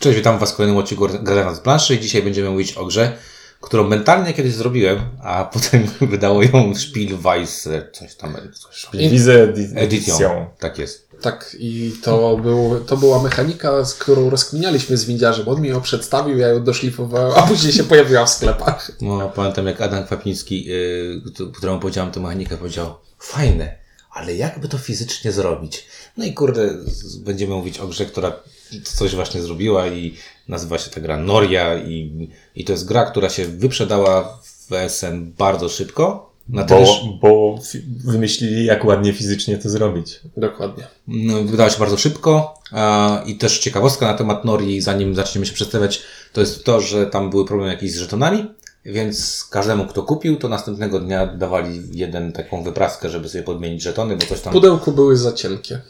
Cześć, witam Was w kolejnym odcinku Gazeta z planszy i dzisiaj będziemy mówić o grze, którą mentalnie kiedyś zrobiłem, a potem wydało ją Spielweise, coś tam, Edycją. edycją. Tak jest. Tak, i to, był, to była mechanika, z którą rozkminialiśmy z windziarzem. On mi ją przedstawił, ja ją doszlifowałem, a później się pojawiła w sklepach. No, pamiętam jak Adam Kwapiński, yy, któremu powiedziałem tę mechanikę, powiedział, fajne, ale jakby to fizycznie zrobić? No i kurde, będziemy mówić o grze, która coś właśnie zrobiła i nazywa się ta gra Noria i, i to jest gra, która się wyprzedała w SN bardzo szybko. Na Bo, bo wymyślili, jak ładnie fizycznie to zrobić. Dokładnie. No, wydała się bardzo szybko a, i też ciekawostka na temat Nori, zanim zaczniemy się przedstawiać, to jest to, że tam były problemy jakieś z żetonami, więc każdemu, kto kupił, to następnego dnia dawali jeden taką wypraskę, żeby sobie podmienić żetony, bo coś W tam... pudełku były za cienkie.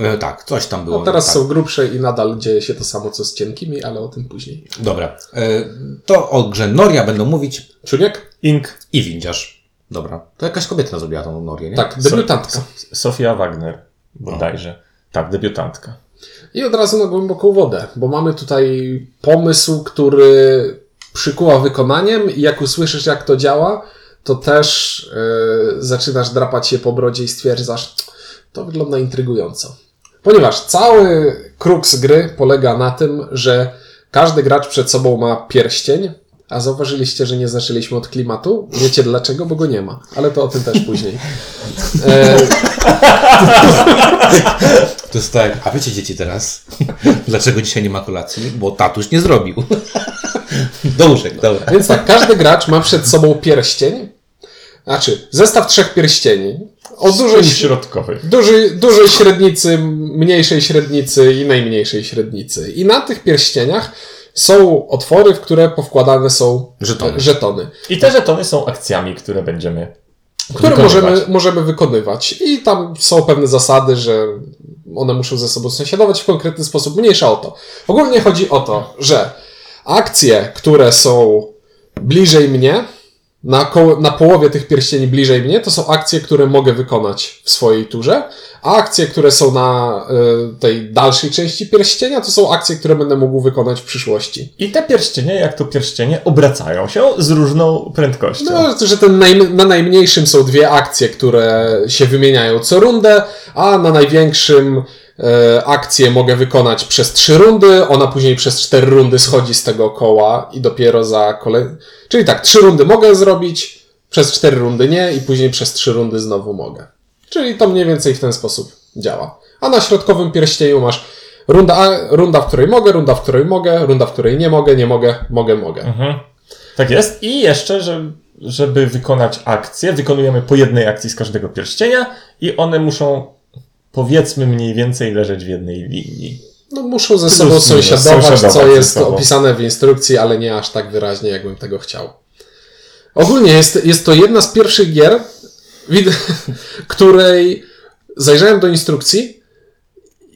E, tak, coś tam było. No teraz tak. są grubsze i nadal dzieje się to samo, co z cienkimi, ale o tym później. Dobra, e, to o grze Noria będą mówić Czuniek? Ink, i windziarz. Dobra, to jakaś kobieta zrobiła tą Norię, nie? Tak, debiutantka. Sofia Wagner, bodajże. Tak, debiutantka. I od razu na głęboką wodę, bo mamy tutaj pomysł, który przykuła wykonaniem i jak usłyszysz, jak to działa, to też yy, zaczynasz drapać się po brodzie i stwierdzasz, to wygląda intrygująco. Ponieważ cały kruks gry polega na tym, że każdy gracz przed sobą ma pierścień, a zauważyliście, że nie zaczęliśmy od klimatu? Wiecie dlaczego? Bo go nie ma. Ale to o tym też później. E, To jest tak, a wiecie dzieci teraz, dlaczego dzisiaj nie ma kolacji? Bo tatuś nie zrobił. Do łóżek, dobra. Więc tak, każdy gracz ma przed sobą pierścień, znaczy zestaw trzech pierścieni o dużej, Dużej środkowych. dużej, dużej średnicy, mniejszej średnicy i najmniejszej średnicy. I na tych pierścieniach są otwory, w które powkładane są Żetony. żetony I te żetony są akcjami, które będziemy które wykonywać. możemy, możemy wykonywać. I tam są pewne zasady, że one muszą ze sobą sąsiadować w konkretny sposób. Mniejsza o to. Ogólnie chodzi o to, że akcje, które są bliżej mnie, na, koło, na połowie tych pierścieni bliżej mnie, to są akcje, które mogę wykonać w swojej turze, a akcje, które są na y, tej dalszej części pierścienia, to są akcje, które będę mógł wykonać w przyszłości. I te pierścienie, jak to pierścienie, obracają się z różną prędkością. No, że ten najm- na najmniejszym są dwie akcje, które się wymieniają co rundę, a na największym akcję mogę wykonać przez trzy rundy, ona później przez cztery rundy schodzi z tego koła i dopiero za kolej... Czyli tak, trzy rundy mogę zrobić, przez cztery rundy nie i później przez trzy rundy znowu mogę. Czyli to mniej więcej w ten sposób działa. A na środkowym pierścieniu masz runda, runda, w której mogę, runda, w której mogę, runda, w której nie mogę, nie mogę, mogę, mogę. Mhm. Tak jest. I jeszcze, że, żeby wykonać akcję, wykonujemy po jednej akcji z każdego pierścienia i one muszą powiedzmy mniej więcej leżeć w jednej linii. No, muszą ze sobą minus, sąsiadować, sąsiadować co jest opisane w instrukcji, ale nie aż tak wyraźnie, jakbym tego chciał. Ogólnie jest, jest to jedna z pierwszych gier, której zajrzałem do instrukcji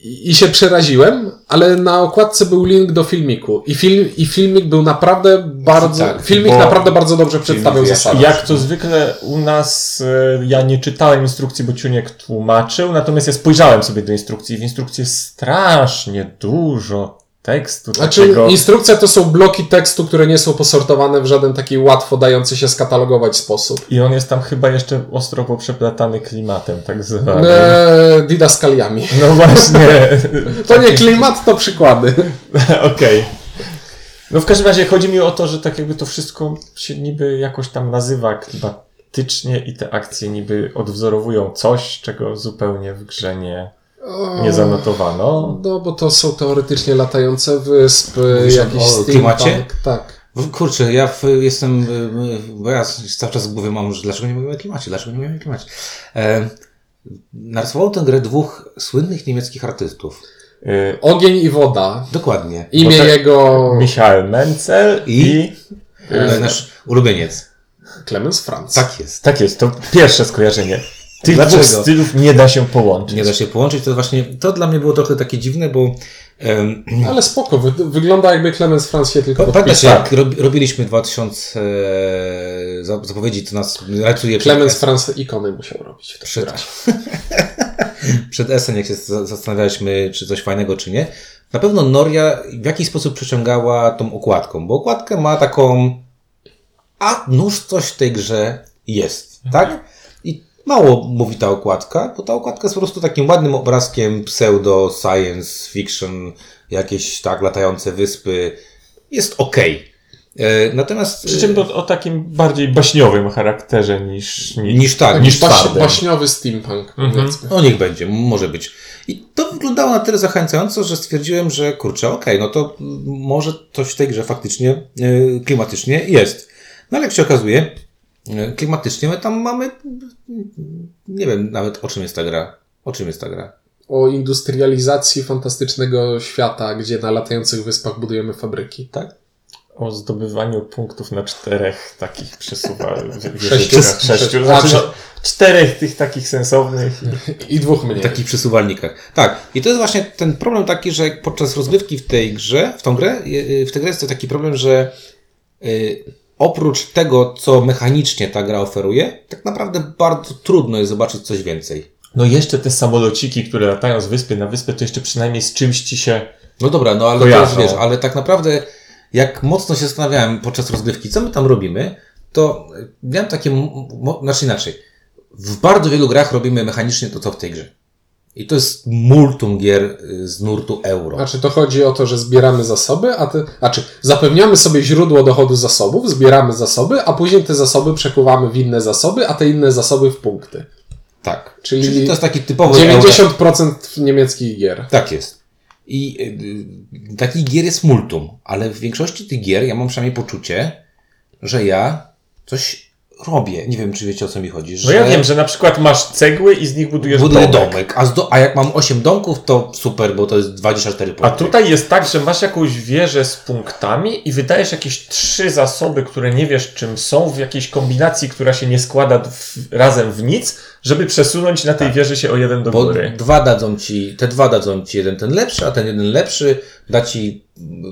i się przeraziłem, ale na okładce był link do filmiku. I, film, i filmik był naprawdę bardzo. Tak, filmik naprawdę bardzo dobrze przedstawiał zasady. Jak to zwykle u nas, e, ja nie czytałem instrukcji, bo Ciuniek tłumaczył, natomiast ja spojrzałem sobie do instrukcji i w instrukcji jest strasznie dużo tekstu Znaczy, takiego. instrukcja to są bloki tekstu, które nie są posortowane w żaden taki łatwo dający się skatalogować sposób. I on jest tam chyba jeszcze ostro poprzeplatany klimatem, tak zwanym. Eee, didaskaliami. No właśnie. To nie klimat, to przykłady. Okej. No w każdym razie chodzi mi o to, że tak jakby to wszystko się niby jakoś tam nazywa klimatycznie i te akcje niby odwzorowują coś, czego zupełnie w grze nie, nie zanotowano. No, bo to są teoretycznie latające wyspy, Mówisz jakiś o klimacie? Tak. Kurczę, ja w, jestem, y, y, bo ja cały czas w głowie mam, że dlaczego nie mówimy o klimacie, dlaczego nie mówimy o klimacie. E, narysowało tę grę dwóch słynnych niemieckich artystów. Y, Ogień i woda. Dokładnie. Imię te- jego Michael Menzel i... I? E, nasz ulubieniec. Clemens Franz. Tak jest. Tak jest, to pierwsze skojarzenie. Tych Dlaczego? dwóch stylów nie da się połączyć. Nie da się połączyć, to właśnie, to dla mnie było trochę takie dziwne, bo em, Ale spoko, wy, wygląda jakby Clemens Franz się tylko podpisał. jak rob, robiliśmy 2000 e, za- zapowiedzi, to nas rajcuje Clemens Franz ikony musiał robić w Przed- przed Essen, jak się za- zastanawialiśmy, czy coś fajnego, czy nie. Na pewno Noria w jakiś sposób przyciągała tą okładką, bo okładkę ma taką, a nuż coś w tej grze jest, tak? Mało mówi ta okładka, bo ta okładka jest po prostu takim ładnym obrazkiem pseudo science fiction, jakieś tak latające wyspy. Jest okej. E, Natomiast Przy czym o, o takim bardziej baśniowym charakterze niż... niż... niż tak, niż Baś, baśniowy steampunk, powiedzmy. No niech będzie, może być. I to wyglądało na tyle zachęcająco, że stwierdziłem, że kurczę, okej, no to może coś w tej grze faktycznie e, klimatycznie jest. No ale jak się okazuje, klimatycznie my tam mamy, mm, nie wiem nawet o czym jest ta gra. O czym jest ta gra? O industrializacji fantastycznego świata, gdzie na latających wyspach budujemy fabryki. Tak? O zdobywaniu punktów na czterech takich przesuwa... Sześciu. Sześciu. Sześciu. Znaczy- Znaczy, no, czterech tych takich sensownych. I dwóch mniej. W takich przesuwalnikach. Tak. I to jest właśnie ten problem taki, że podczas rozgrywki w tej grze, w tą grę, y, w tej grze jest to taki problem, że y, oprócz tego, co mechanicznie ta gra oferuje, tak naprawdę bardzo trudno jest zobaczyć coś więcej. No jeszcze te samolociki, które latają z wyspy na wyspę, to jeszcze przynajmniej z czymś ci się... No dobra, no ale Kojarzą. wiesz, ale tak naprawdę jak mocno się zastanawiałem podczas rozgrywki, co my tam robimy, to miałem takie, znaczy inaczej, w bardzo wielu grach robimy mechanicznie to, co w tej grze. I to jest multum gier y, z nurtu euro. Znaczy to chodzi o to, że zbieramy zasoby, a ty, znaczy zapewniamy sobie źródło dochodu zasobów, zbieramy zasoby, a później te zasoby przekuwamy w inne zasoby, a te inne zasoby w punkty. Tak. Czyli Czyli, to jest taki typowy euro. 90% niemieckich gier. Tak jest. I y, y, takich gier jest multum, ale w większości tych gier ja mam przynajmniej poczucie, że ja coś robię. Nie wiem, czy wiecie o co mi chodzi. No Że ja wiem, że na przykład masz cegły i z nich budujesz buduję domek. domek, a, do, a jak mam 8 domków, to super, bo to jest 24 punkty. A tutaj jest tak, że masz jakąś wieżę z punktami i wydajesz jakieś trzy zasoby, które nie wiesz czym są, w jakiejś kombinacji, która się nie składa w, razem w nic, żeby przesunąć na tej wieży się o jeden do Tak. Bo góry. dwa dadzą ci, te dwa dadzą ci jeden ten lepszy, a ten jeden lepszy da ci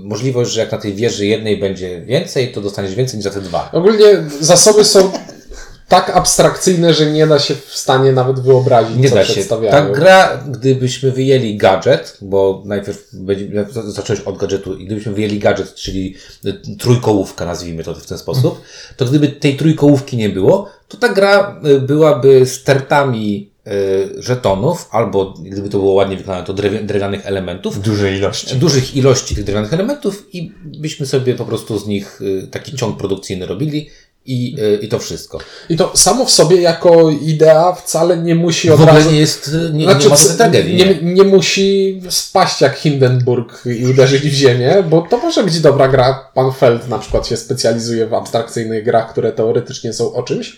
możliwość, że jak na tej wieży jednej będzie więcej, to dostaniesz więcej niż za te dwa. Ogólnie zasoby są tak abstrakcyjne, że nie da się w stanie nawet wyobrazić, Nie co da się. Ta gra, gdybyśmy wyjęli gadżet, bo najpierw będzie, zacząłeś od gadżetu i gdybyśmy wyjęli gadżet, czyli y, trójkołówka, nazwijmy to w ten sposób, to gdyby tej trójkołówki nie było, to ta gra y, byłaby stertami y, żetonów, albo gdyby to było ładnie wykonane, to drew- drewnianych elementów, dużej ilości. dużych ilości tych drewnianych elementów i byśmy sobie po prostu z nich taki ciąg produkcyjny robili i, y, i to wszystko. I to samo w sobie jako idea wcale nie musi W od ogóle razu... nie jest, nie, Znaczy, nie ma tragedii. nie, nie musi spaść jak Hindenburg i uderzyć w ziemię, bo to może być dobra gra. Pan Feld na przykład się specjalizuje w abstrakcyjnych grach, które teoretycznie są o czymś.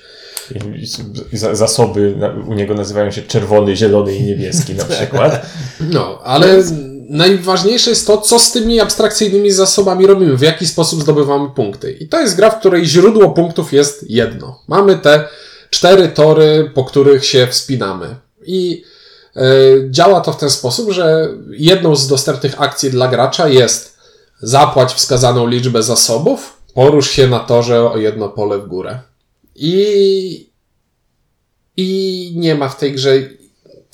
Zasoby u niego nazywają się czerwony, zielony i niebieski na przykład. No, ale najważniejsze jest to, co z tymi abstrakcyjnymi zasobami robimy, w jaki sposób zdobywamy punkty. I to jest gra, w której źródło punktów jest jedno. Mamy te cztery tory, po których się wspinamy. I e, działa to w ten sposób, że jedną z dostępnych akcji dla gracza jest zapłać wskazaną liczbę zasobów, porusz się na torze o jedno pole w górę. I, i nie ma w tej grze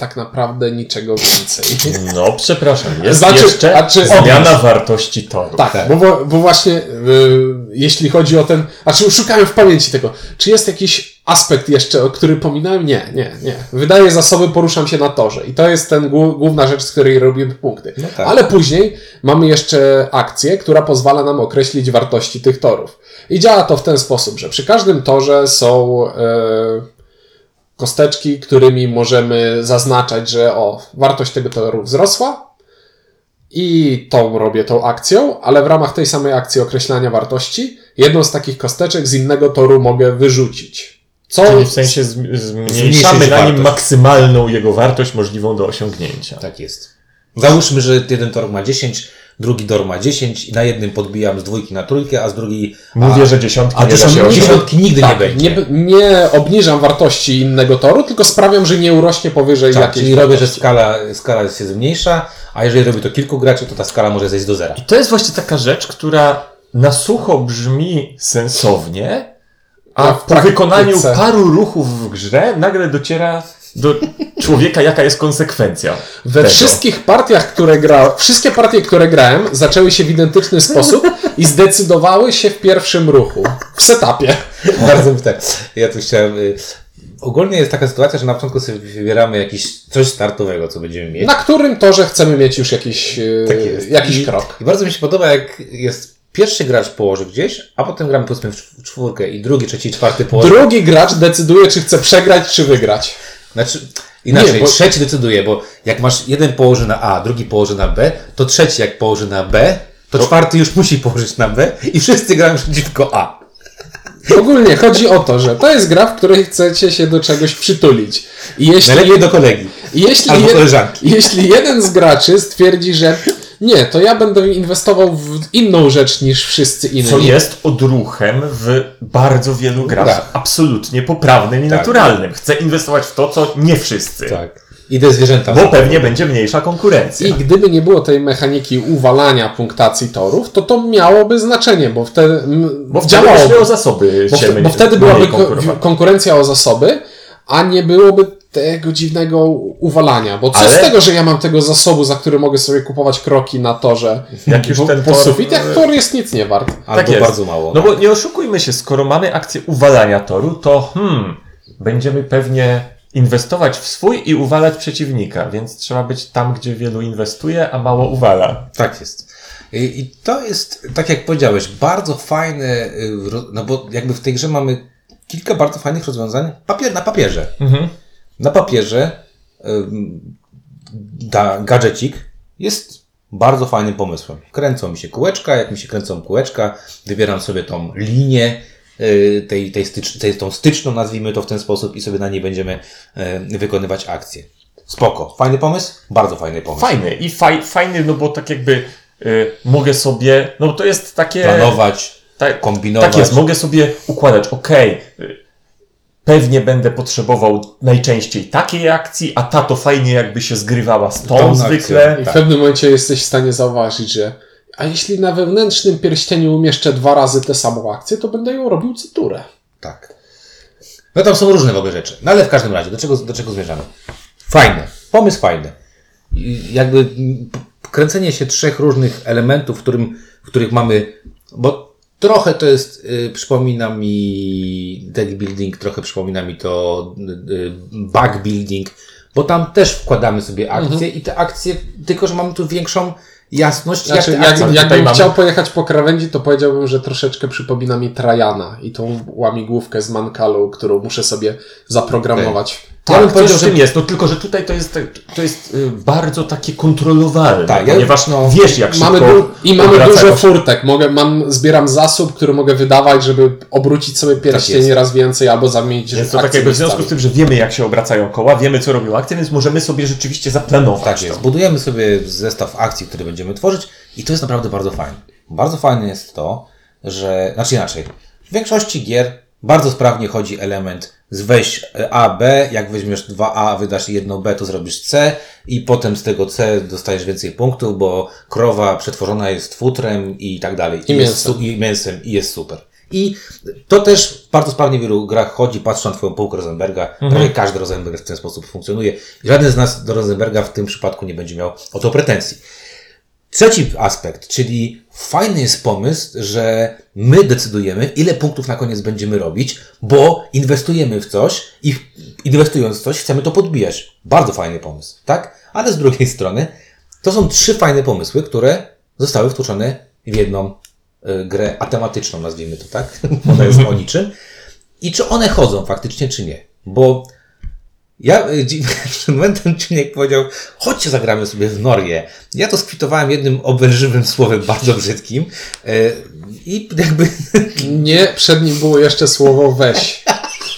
tak naprawdę niczego więcej. No, przepraszam, jest Znaczy, jeszcze a czy- zmiana wartości toru. Tak, Bo, bo, bo właśnie y, jeśli chodzi o ten. A czy szukałem w pamięci tego, czy jest jakiś aspekt jeszcze, o który pominąłem? Nie, nie, nie. Wydaję zasoby, poruszam się na torze. I to jest ten głó- główna rzecz, z której robimy punkty. No tak. Ale później mamy jeszcze akcję, która pozwala nam określić wartości tych torów. I działa to w ten sposób, że przy każdym torze są e, kosteczki, którymi możemy zaznaczać, że o, wartość tego toru wzrosła, i tą robię tą akcją, ale w ramach tej samej akcji określania wartości, jedną z takich kosteczek z innego toru mogę wyrzucić. Co Czyli w sensie zm- zmniejszamy na nim wartość. maksymalną jego wartość możliwą do osiągnięcia. Tak jest. Załóżmy, że jeden tor ma 10, drugi tor ma 10 i na jednym podbijam z dwójki na trójkę, a z drugiej... Mówię, a, że dziesiątki a nie da się dziesiątki, nigdy nie tak, będzie. nie, nie obniżam wartości innego toru, tylko sprawiam, że nie urośnie powyżej Tak, jakiejś czyli robię, że wartości. skala, skala się zmniejsza, a jeżeli robię to kilku graczy, to ta skala może zejść do zera. I to jest właśnie taka rzecz, która na sucho brzmi sensownie, a w po wykonaniu paru ruchów w grze nagle dociera do człowieka, jaka jest konsekwencja. We tego. wszystkich partiach, które grałem, wszystkie partie, które grałem, zaczęły się w identyczny sposób i zdecydowały się w pierwszym ruchu. W setupie. Bardzo mi tak. Ja tu chciałem. y, Ogólnie jest taka sytuacja, że na początku sobie wybieramy jakiś coś startowego, co będziemy mieć. Na którym torze chcemy mieć już jakiś, e, Tak jakiś I, krok. I bardzo mi się podoba, jak jest pierwszy gracz położy gdzieś, a potem gramy powiedzmy w czw- czwórkę i drugi, trzeci, czwarty położy. Drugi gracz decyduje, czy chce przegrać, czy wygrać. Znaczy, inaczej, Nie, bo- trzeci decyduje, bo jak masz jeden położy na A, drugi położy na B, to trzeci jak położy na B, to czwarty już musi położyć na B i wszyscy grają przeciwko A. Ogólnie chodzi o to, że to jest gra, w której chcecie się do czegoś przytulić. I jeśli, Najlepiej do kolegi. jeśli, albo koleżanki. jeśli jeden z graczy stwierdzi, że nie, to ja będę inwestował w inną rzecz niż wszyscy inni. Co jest odruchem w bardzo wielu grach absolutnie poprawnym i Tak. naturalnym. Chcę inwestować w to, co nie wszyscy. Tak. Idę zwierzęta. Bo pewnie będzie mniejsza konkurencja. I gdyby nie było tej mechaniki uwalania punktacji torów, to to miałoby znaczenie, bo wtedy Bo wtedy działałoby. o zasoby Bo, mniej- bo wtedy byłaby konkurencja o zasoby, a nie byłoby tego dziwnego uwalania. Bo co Ale- z tego, że ja mam tego zasobu, za który mogę sobie kupować kroki na torze Jak już ten po tor- sufit, jak tor jest nic nie wart. Albo tak jest. bardzo mało. No bo nie oszukujmy się, skoro mamy akcję uwalania toru, to hmm, będziemy pewnie inwestować w swój i uwalać przeciwnika, więc trzeba być tam, gdzie wielu inwestuje, a mało uwala. Tak jest. I, I to jest, tak jak powiedziałeś, bardzo fajne, y, no bo jakby w tej grze mamy kilka bardzo fajnych rozwiązań papier, na papierze. Mhm. Na papierze da, gadżecik jest bardzo fajnym pomysłem. Kręcą mi się kółeczka, jak mi się kręcą kółeczka, wybieram sobie tą linię, y, tej, tej, stycz, tej tą styczną, nazwijmy to w ten sposób i sobie na niej będziemy y, wykonywać akcje. Spoko. Fajny pomysł? Bardzo fajny pomysł. Fajny i faj, fajny, no bo tak jakby y, mogę sobie, no to jest takie... Planować, tak, kombinować. Tak jest, mogę sobie układać, y, pewnie będę potrzebował najczęściej takiej akcji, a ta to fajnie jakby się zgrywała z tą, Tą zwykle. akcją. I Tak. w pewnym momencie jesteś w stanie zauważyć, że a jeśli na wewnętrznym pierścieniu umieszczę dwa razy tę samą akcję, to będę ją robił cyturę. Tak. No tam są różne w ogóle rzeczy. No ale w każdym razie, do czego, do czego zmierzamy? Fajne. Pomysł fajny. Jakby kręcenie się trzech różnych elementów, w, którym, w których mamy, bo trochę to jest, y, przypomina mi deck building, trochę przypomina mi to y, y, bug building, bo tam też wkładamy sobie akcje i te akcje, tylko że mamy tu większą jasność, Znaczy, jak jak, jakbym mamy- chciał pojechać po krawędzi, to powiedziałbym, że troszeczkę przypomina mi Trajana i tą łamigłówkę z Mankalu, którą muszę sobie zaprogramować. Ja bym Tak, powiedział, w tym jest, no tylko, że tutaj to jest, to jest y, bardzo takie kontrolowalne, Tak, ja- ponieważ no, wiesz jak szybko Mamy du- I mamy dużo furtek. Mogę, mam, zbieram zasób, który mogę wydawać, żeby obrócić sobie pierścień jest. raz więcej albo zamienić Więc to tak jakby w związku z tym, że wiemy jak się obracają koła, wiemy co robią akcje, więc możemy sobie rzeczywiście zaplanować Tak to. jest. Budujemy sobie zestaw akcji, które będziemy tworzyć i to jest naprawdę bardzo fajne. Bardzo fajne jest to, że, znaczy inaczej, w większości gier bardzo sprawnie chodzi element weź A, B, jak weźmiesz 2A, wydasz jedno B, to zrobisz C i potem z tego C dostajesz więcej punktów, bo krowa przetworzona jest futrem i tak dalej. I jest mięsem. I mięsem i jest super. I to też bardzo sprawnie w wielu grach chodzi, patrz na twoją półkę Rosenberga. Prawie każdy Rosenberg w ten sposób funkcjonuje. I żaden z nas do Rosenberga w tym przypadku nie będzie miał o to pretensji. Trzeci aspekt, czyli fajny jest pomysł, że my decydujemy, ile punktów na koniec będziemy robić, bo inwestujemy w coś i inwestując w coś chcemy to podbijać. Bardzo fajny pomysł, tak? Ale z drugiej strony to są trzy fajne pomysły, które zostały wtłoczone w jedną y, grę atematyczną, nazwijmy to tak. Ona jest o niczym. I czy one chodzą faktycznie, czy nie? Bo ja dzi- przed momentem Ciuniek powiedział, chodźcie zagramy sobie w Norię. Ja to skwitowałem jednym obelżywym słowem bardzo brzydkim y, i jakby Nie, przed nim było jeszcze słowo weź.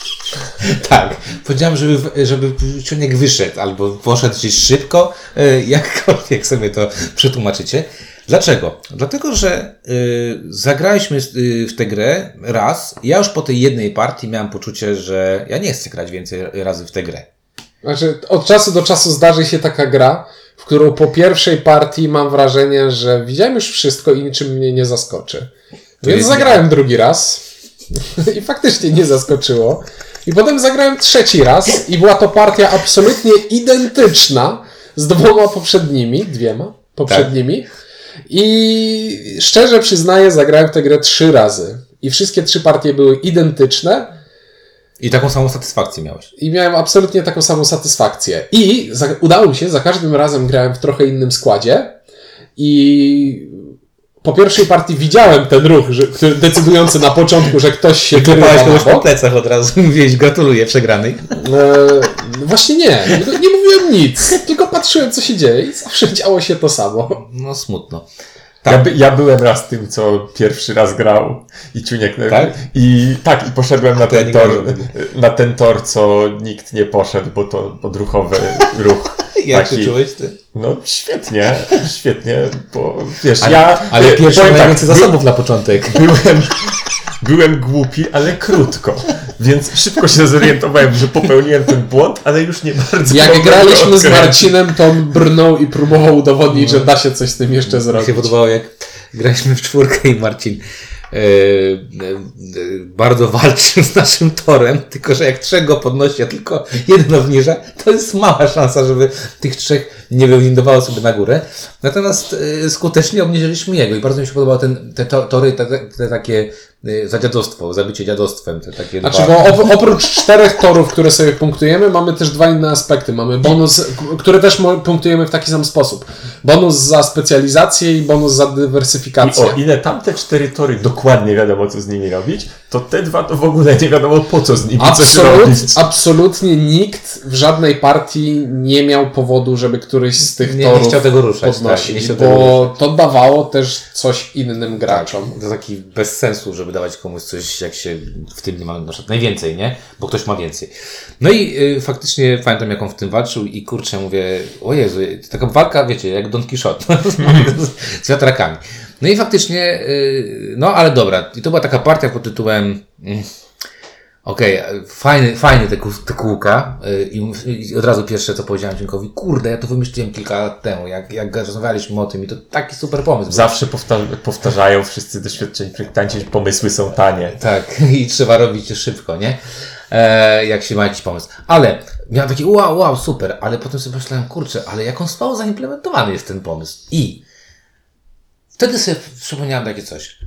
tak, powiedziałem, żeby, żeby Ciuniek wyszedł albo poszedł gdzieś szybko, y, jakkolwiek sobie to przetłumaczycie. Dlaczego? Dlatego, że y, zagraliśmy y, w tę grę raz. Ja już po tej jednej partii miałem poczucie, że ja nie chcę grać więcej razy w tę grę. Znaczy, od czasu do czasu zdarzy się taka gra, w którą po pierwszej partii mam wrażenie, że widziałem już wszystko i niczym mnie nie zaskoczy. Więc zagrałem drugi raz i faktycznie nie zaskoczyło. I potem zagrałem trzeci raz i była to partia absolutnie identyczna z dwoma poprzednimi, dwiema poprzednimi. I szczerze przyznaję, zagrałem tę grę trzy razy. I wszystkie trzy partie były identyczne. I taką samą satysfakcję miałeś. I miałem absolutnie taką samą satysfakcję. I za, udało mi się, za każdym razem grałem w trochę innym składzie. I po pierwszej partii widziałem ten ruch, że, który, decydujący na początku, że ktoś się na kogoś po plecach od razu. Mówiłeś, gratuluję przegranej. E, właśnie nie, nie, nie mówiłem nic, tylko patrzyłem, co się dzieje i zawsze działo się to samo. No smutno. Ja, by, ja byłem raz tym, co pierwszy raz grał i Ciuniek. Tak? I tak, i poszedłem na ja ten tor, na ten tor, co nikt nie poszedł, bo to odruchowy ruch. Jak taki. się czułeś ty? No świetnie, świetnie, bo wiesz, Ale, ja... ale pierwszy powiem miał tak, więcej zasobów na początek. Byłem, byłem głupi, ale krótko. Więc szybko się zorientowałem, że popełniłem ten błąd, ale już nie bardzo. Jak graliśmy z. Marcinem, to on brnął i próbował udowodnić, że da się coś z tym jeszcze Mi zrobić. się podobało, jak graliśmy w czwórkę i Marcin e, e, bardzo walczył z naszym torem, tylko że jak trzech go podnosi, a tylko jeden obniża, to jest mała szansa, żeby tych trzech nie wywindowało sobie na górę. Natomiast e, skutecznie obniżyliśmy jego i bardzo mi się podobały ten, te to, tory, te, te, takie za dziadostwo, zabicie dziadostwem, te takie Znaczy, dwa. bo op- oprócz czterech torów, które sobie punktujemy, mamy też dwa inne aspekty. Mamy bonus, które też punktujemy w taki sam sposób. Bonus za specjalizację i bonus za I dywersyfikację. o ile tamte cztery tory dokładnie wiadomo, co z nimi robić, to te dwa to w ogóle nie wiadomo, po co z nimi coś Absolut, robić. absolutnie nikt w żadnej partii nie miał powodu, żeby któryś z tych Nie- nie torów chciał tego ruszać, tak, podnosić, nie chciał tego bo to dawało też coś innym graczom. To taki bez sensu, żeby dawać komuś coś, jak się w tym nie ma na przykład najwięcej, nie? Bo ktoś ma więcej. No i y, faktycznie pamiętam, jak on w tym walczył i kurczę, mówię, o Jezu, to taka walka, wiecie, jak Don Quixote z wiatrakami. No i faktycznie, y, no ale dobra, i to była taka partia pod tytułem mm, Okej, fajny, fajny te, te kółka y, i, od razu pierwsze co powiedziałem Dziękowi, kurde, ja to wymyśliłem kilka lat temu, jak, jak rozmawialiśmy o tym i to taki super pomysł. Zawsze powtarza, powtarzają wszyscy doświadczeni projektanci, że pomysły są tanie. Tak, i trzeba robić je szybko, nie? E, jak się ma jakiś pomysł. Ale miałem taki wow, wow, super, ale potem sobie myślałem, kurczę, ale jak on słabo zaimplementowany jest ten pomysł. I wtedy sobie przypomniałem takie coś.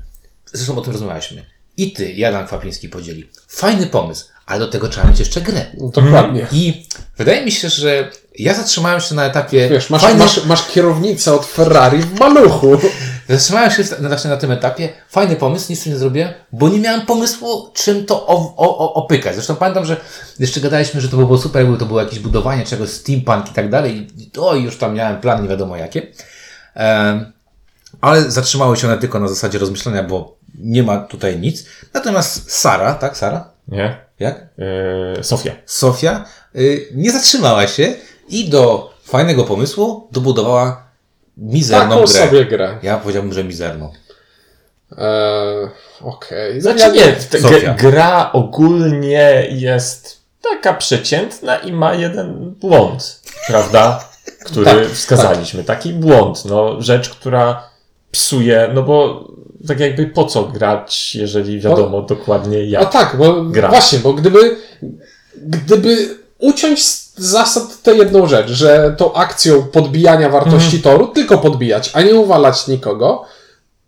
Zresztą o tym rozmawialiśmy. I ty, Adam Kwapiński podzieli. Fajny pomysł, ale do tego trzeba mieć jeszcze grę. Dokładnie. I wydaje mi się, że ja zatrzymałem się na etapie. Wiesz, masz, fajny- masz, masz kierownicę od Ferrari w maluchu. Zatrzymałem się właśnie na tym etapie. Fajny pomysł, nic z tym nie zrobiłem, bo nie miałem pomysłu, czym to o, o, o, opykać. Zresztą pamiętam, że jeszcze gadaliśmy, że to by było super, jakby to było jakieś budowanie czegoś, steampunk i tak dalej. I to już tam miałem plan, nie wiadomo jakie. Ale zatrzymały się one tylko na zasadzie rozmyślenia, bo nie ma tutaj nic. Natomiast Sara, tak, Sara? Nie? Jak? Yy, Sofia. Sofia y, nie zatrzymała się i do fajnego pomysłu dobudowała mizerną Taką grę. sobie grę. Ja powiedziałbym, że mizerną. Eee, Okej. Znaczy Ja- nie, Sofia. gra ogólnie jest taka przeciętna i ma jeden błąd, prawda? Który Tak, wskazaliśmy. Taki błąd, no, rzecz, która psuje, no bo tak jakby po co grać, jeżeli wiadomo dokładnie A jak. tak, bo Gra. właśnie, bo gdyby, gdyby uciąć z zasad tę jedną rzecz, że tą akcją podbijania wartości toru tylko podbijać, a nie uwalać nikogo,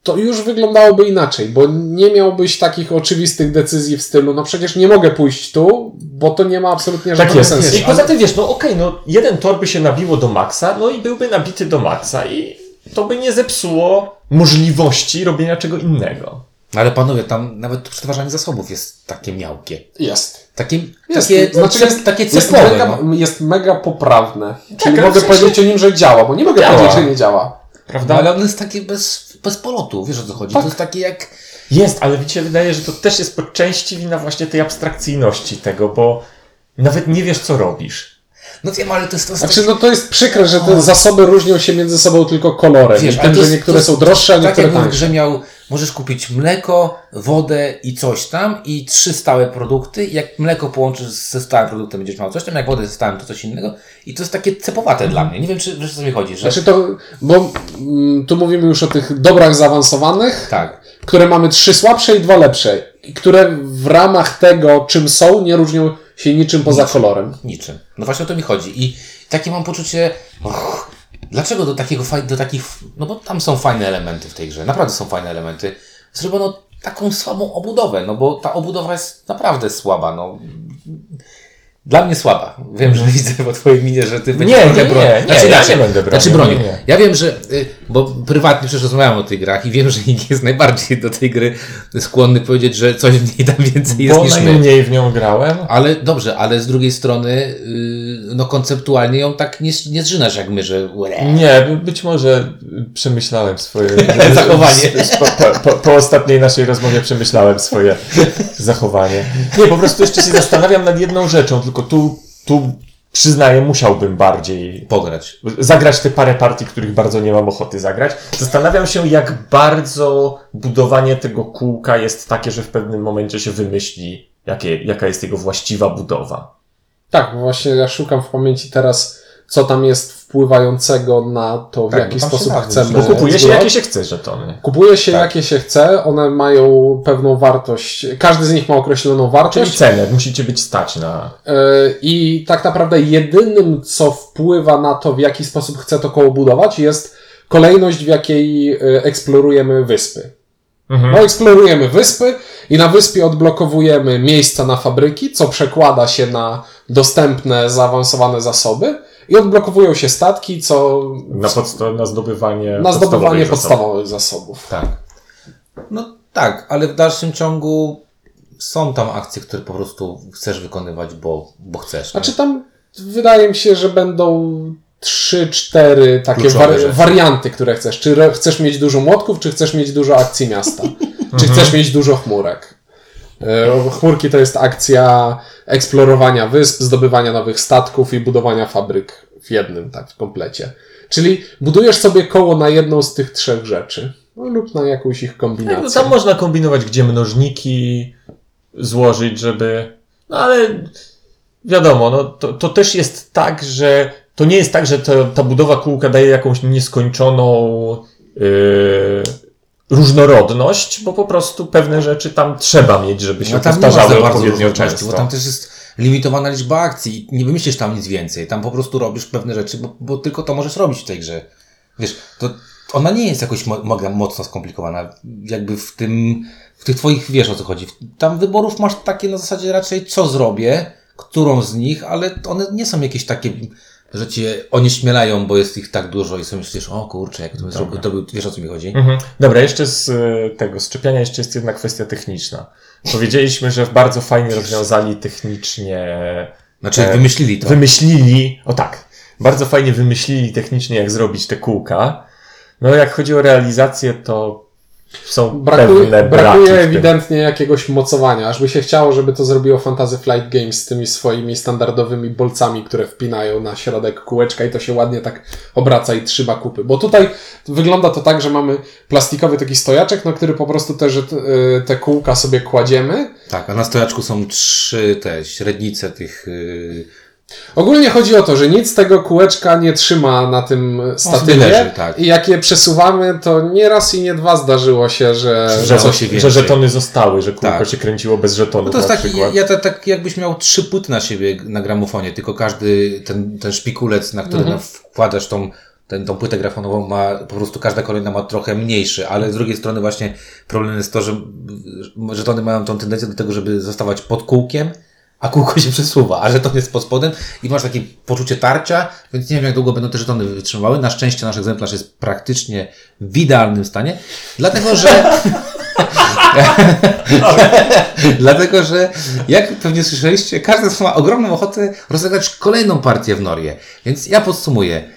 to już wyglądałoby inaczej, bo nie miałbyś takich oczywistych decyzji w stylu, no przecież nie mogę pójść tu, bo to nie ma absolutnie Tak żadnego jest. sensu. I poza tym wiesz, no okej, no jeden tor by się nabiło do maksa, no i byłby nabity do maksa i to by nie zepsuło możliwości robienia czego innego. No Ale panowie, tam nawet przetwarzanie zasobów jest takie miałkie. Jest. Takie, Jest, takie, znaczy cep- jest, takie jest, cepowe, mega, no. jest mega poprawne. Czyli ale mogę powiedzieć o nim, że działa, bo nie mogę Działa. powiedzieć, że nie działa. Prawda? no. Ale on jest taki bez, bez polotu, wiesz o co chodzi? Tak. To jest takie jak... Jest, ale mi się wydaje, że to też jest po części wina właśnie tej abstrakcyjności tego, bo nawet nie wiesz, co robisz. No wiem, ale to jest... To jest Znaczy, no to jest przykre, że te zasoby różnią się między sobą tylko kolorem. Wiesz, tym, to że jest- niektóre jest są droższe, a tak niektóre jakby w tańsze. grze miał, możesz kupić mleko, wodę i coś tam i trzy stałe produkty. Jak mleko połączysz ze stałym produktem, będziesz miał coś tam, jak wodę ze stałym, to coś innego. I to jest takie cepowate dla mnie. Nie wiem, czy wiesz, o co mi chodzi, że... Znaczy to, bo mm, tu mówimy już o tych dobrach zaawansowanych, tak. które mamy trzy słabsze i dwa lepsze. I które w ramach tego, czym są, nie różnią się niczym poza kolorem. Niczym. No właśnie o to mi chodzi. I takie mam poczucie, och, dlaczego do takiego do takich, no bo tam są fajne elementy w tej grze, naprawdę są fajne elementy. Zrobiono taką słabą obudowę, no bo ta obudowa jest naprawdę słaba, no. Dla mnie słaba. Wiem, że widzę po twojej minie, że ty będziesz Mhm. nie, trochę nie, bro- nie, znaczy, ja znaczy, nie będę bronił, Znaczy bronił. nie, nie. Ja wiem, że, y, bo prywatnie przecież rozmawiałem o tych grach i wiem, że nikt jest najbardziej do tej gry skłonny powiedzieć, że coś w niej tam więcej jest Bo niż my. najmniej w nią grałem. Ale dobrze, ale z drugiej strony, yy, no konceptualnie ją tak nie, nie zżynasz jak my, że. Nie, by- być może przemyślałem swoje Zachowanie. Po, po, po, po ostatniej naszej rozmowie przemyślałem swoje zachowanie. Nie, po prostu jeszcze się zastanawiam nad jedną rzeczą, tylko tu, tu przyznaję, musiałbym bardziej pograć. zagrać te parę partii, których bardzo nie mam ochoty zagrać. Zastanawiam się, jak bardzo budowanie tego kółka jest takie, że w pewnym momencie się wymyśli, jakie, jaka jest jego właściwa budowa. Tak, bo właśnie ja szukam w pamięci teraz, co tam jest wpływającego na to, w Tak, jaki bo tam się sposób chcemy. Bo kupuje się jakie się chce żetony. Kupuje się Tak. jakie się chce, one mają pewną wartość. Każdy z nich ma określoną Czyli wartość. cenę, musicie być stać na... Yy, I tak naprawdę jedynym, co wpływa na to, w jaki sposób chcę to koło budować, jest kolejność, w jakiej yy, eksplorujemy wyspy. Mhm. No, eksplorujemy wyspy i na wyspie odblokowujemy miejsca na fabryki, co przekłada się na dostępne, zaawansowane zasoby i odblokowują się statki, co Na, podsta- na zdobywanie na zdobywanie podstawowych zasobów. podstawowych zasobów. Tak. No tak, ale w dalszym ciągu są tam akcje, które po prostu chcesz wykonywać, bo, bo chcesz. nie? Znaczy tam wydaje mi się, że będą trzy, cztery takie wari- warianty, które chcesz. Czy re- chcesz mieć dużo młotków, czy chcesz mieć dużo akcji miasta? czy chcesz mieć dużo chmurek? E, Chmurki to jest akcja eksplorowania wysp, zdobywania nowych statków i budowania fabryk w jednym, tak, w komplecie. Czyli budujesz sobie koło na jedną z tych trzech rzeczy. No, lub na jakąś ich Tak, kombinację. no tam można kombinować, gdzie mnożniki złożyć, żeby... No ale wiadomo, no to, to też jest tak, że to nie jest tak, że to, ta budowa kółka daje jakąś nieskończoną yy, różnorodność, bo po prostu pewne rzeczy tam trzeba mieć, żeby się No tam powtarzały odpowiednio często. bo tam też jest limitowana liczba akcji i nie wymyślisz tam nic więcej. Tam po prostu robisz pewne rzeczy, bo, bo tylko to możesz robić w tej grze. Wiesz, to ona nie jest jakoś mo- mocno skomplikowana. Jakby w tym, w tych twoich, wiesz o co chodzi. Tam wyborów masz takie na zasadzie raczej co zrobię, którą z nich, ale one nie są jakieś takie, że cię onieśmielają, bo jest ich tak dużo i sobie myślisz, o kurczę, jak to zrobił, to był, wiesz o co mi chodzi? Mhm. Dobra, jeszcze z y, tego szczepiania jeszcze jest jedna kwestia techniczna. Powiedzieliśmy, że bardzo fajnie rozwiązali technicznie Znaczy E, wymyślili to. Wymyślili, o tak, bardzo fajnie wymyślili technicznie, jak zrobić te kółka. No, jak chodzi o realizację, to są Brakuje, pewne braki. brakuje ewidentnie jakiegoś mocowania. Aż by się chciało, żeby to zrobiło Fantasy Flight Games z tymi swoimi standardowymi bolcami, które wpinają na środek kółeczka i to się ładnie tak obraca i trzyma kupy. Bo tutaj wygląda to tak, że mamy plastikowy taki stojaczek, na który po prostu te, że- y, te kółka sobie kładziemy. Tak, a na stojaczku są trzy te średnice tych. Yy, Ogólnie chodzi o to, że nic tego kółeczka nie trzyma na tym statywie leży, tak. i jak je przesuwamy, to nie raz i nie dwa zdarzyło się, że, że, Zdarzało że, się że więcej. żetony zostały, że kółko Tak. się kręciło bez żetonów no to jest taki, ja to, tak jakbyś miał trzy płyty na siebie na gramofonie, tylko każdy ten, ten szpikulec, na który Mhm. na- wkładasz tą, ten, tą płytę grafonową ma, po prostu każda kolejna ma trochę mniejszy, ale z drugiej strony właśnie problem jest to, że żetony mają tą tendencję do tego, żeby zostawać pod kółkiem, a kółko się przesuwa, a żeton jest pod spodem i masz takie poczucie tarcia, więc nie wiem jak długo będą te żetony wytrzymywały. Na szczęście nasz egzemplarz jest praktycznie w idealnym stanie, dlatego że Dlatego, że jak pewnie słyszeliście, każdy z ma ogromną ochotę rozegrać kolejną partię w Norię. Więc ja podsumuję.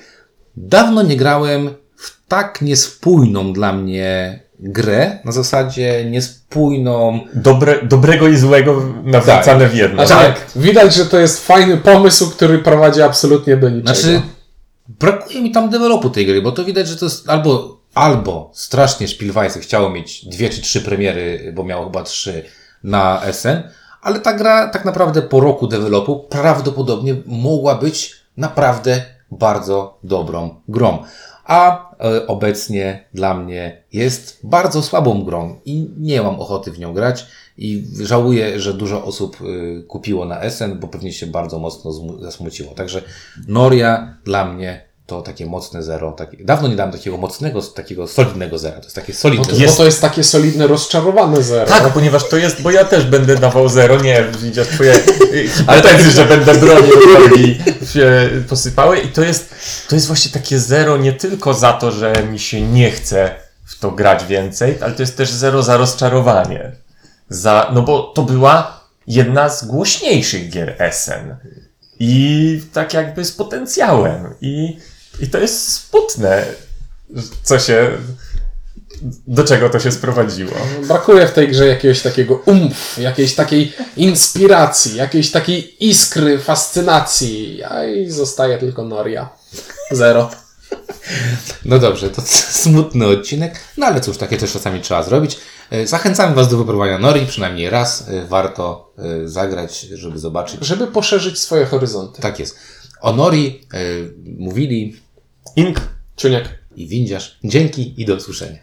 Dawno nie grałem w tak niespójną dla mnie grę, na zasadzie niespójną. Dobre, dobrego i złego nawracane w jedno. Znaczy, Tak. widać, że to jest fajny pomysł, który prowadzi absolutnie do niczego. Znaczy, brakuje mi tam dewelopu tej gry, bo to widać, że to jest albo, albo strasznie Spielweise chciało mieć dwie czy trzy premiery, bo miało chyba trzy na SN, ale ta gra tak naprawdę po roku dewelopu prawdopodobnie mogła być naprawdę bardzo dobrą grą. A obecnie dla mnie jest bardzo słabą grą i nie mam ochoty w nią grać i żałuję, że dużo osób y, kupiło na SN, bo pewnie się bardzo mocno zasmuciło. Także Noria dla mnie to takie mocne zero. Takie, dawno nie dałem takiego mocnego, takiego solidnego zera. To jest takie solidne No to, zero. Bo to jest takie solidne, rozczarowane zero. Tak, ponieważ to jest, bo ja też będę dawał zero, nie, widzisz twoje ale tak że będę bronił i się posypały i to jest, to jest właśnie takie zero nie tylko za to, że mi się nie chce w to grać więcej, ale to jest też zero za rozczarowanie. Za, no bo to była jedna z głośniejszych gier SN. I tak jakby z potencjałem. I, i to jest smutne, co się, do czego to się sprowadziło. Brakuje w tej grze jakiegoś takiego umf, jakiejś takiej inspiracji, jakiejś takiej iskry, fascynacji, a i zostaje tylko Noria. Zero. No dobrze, to smutny odcinek, no ale cóż, takie też czasami trzeba zrobić. E, Zachęcamy Was do wypróbowania Nori, przynajmniej raz e, warto e, zagrać, żeby zobaczyć. Żeby poszerzyć swoje horyzonty. Tak jest. O Nori mówili Ink Ciuniek. i Windziarz. Dzięki i do usłyszenia.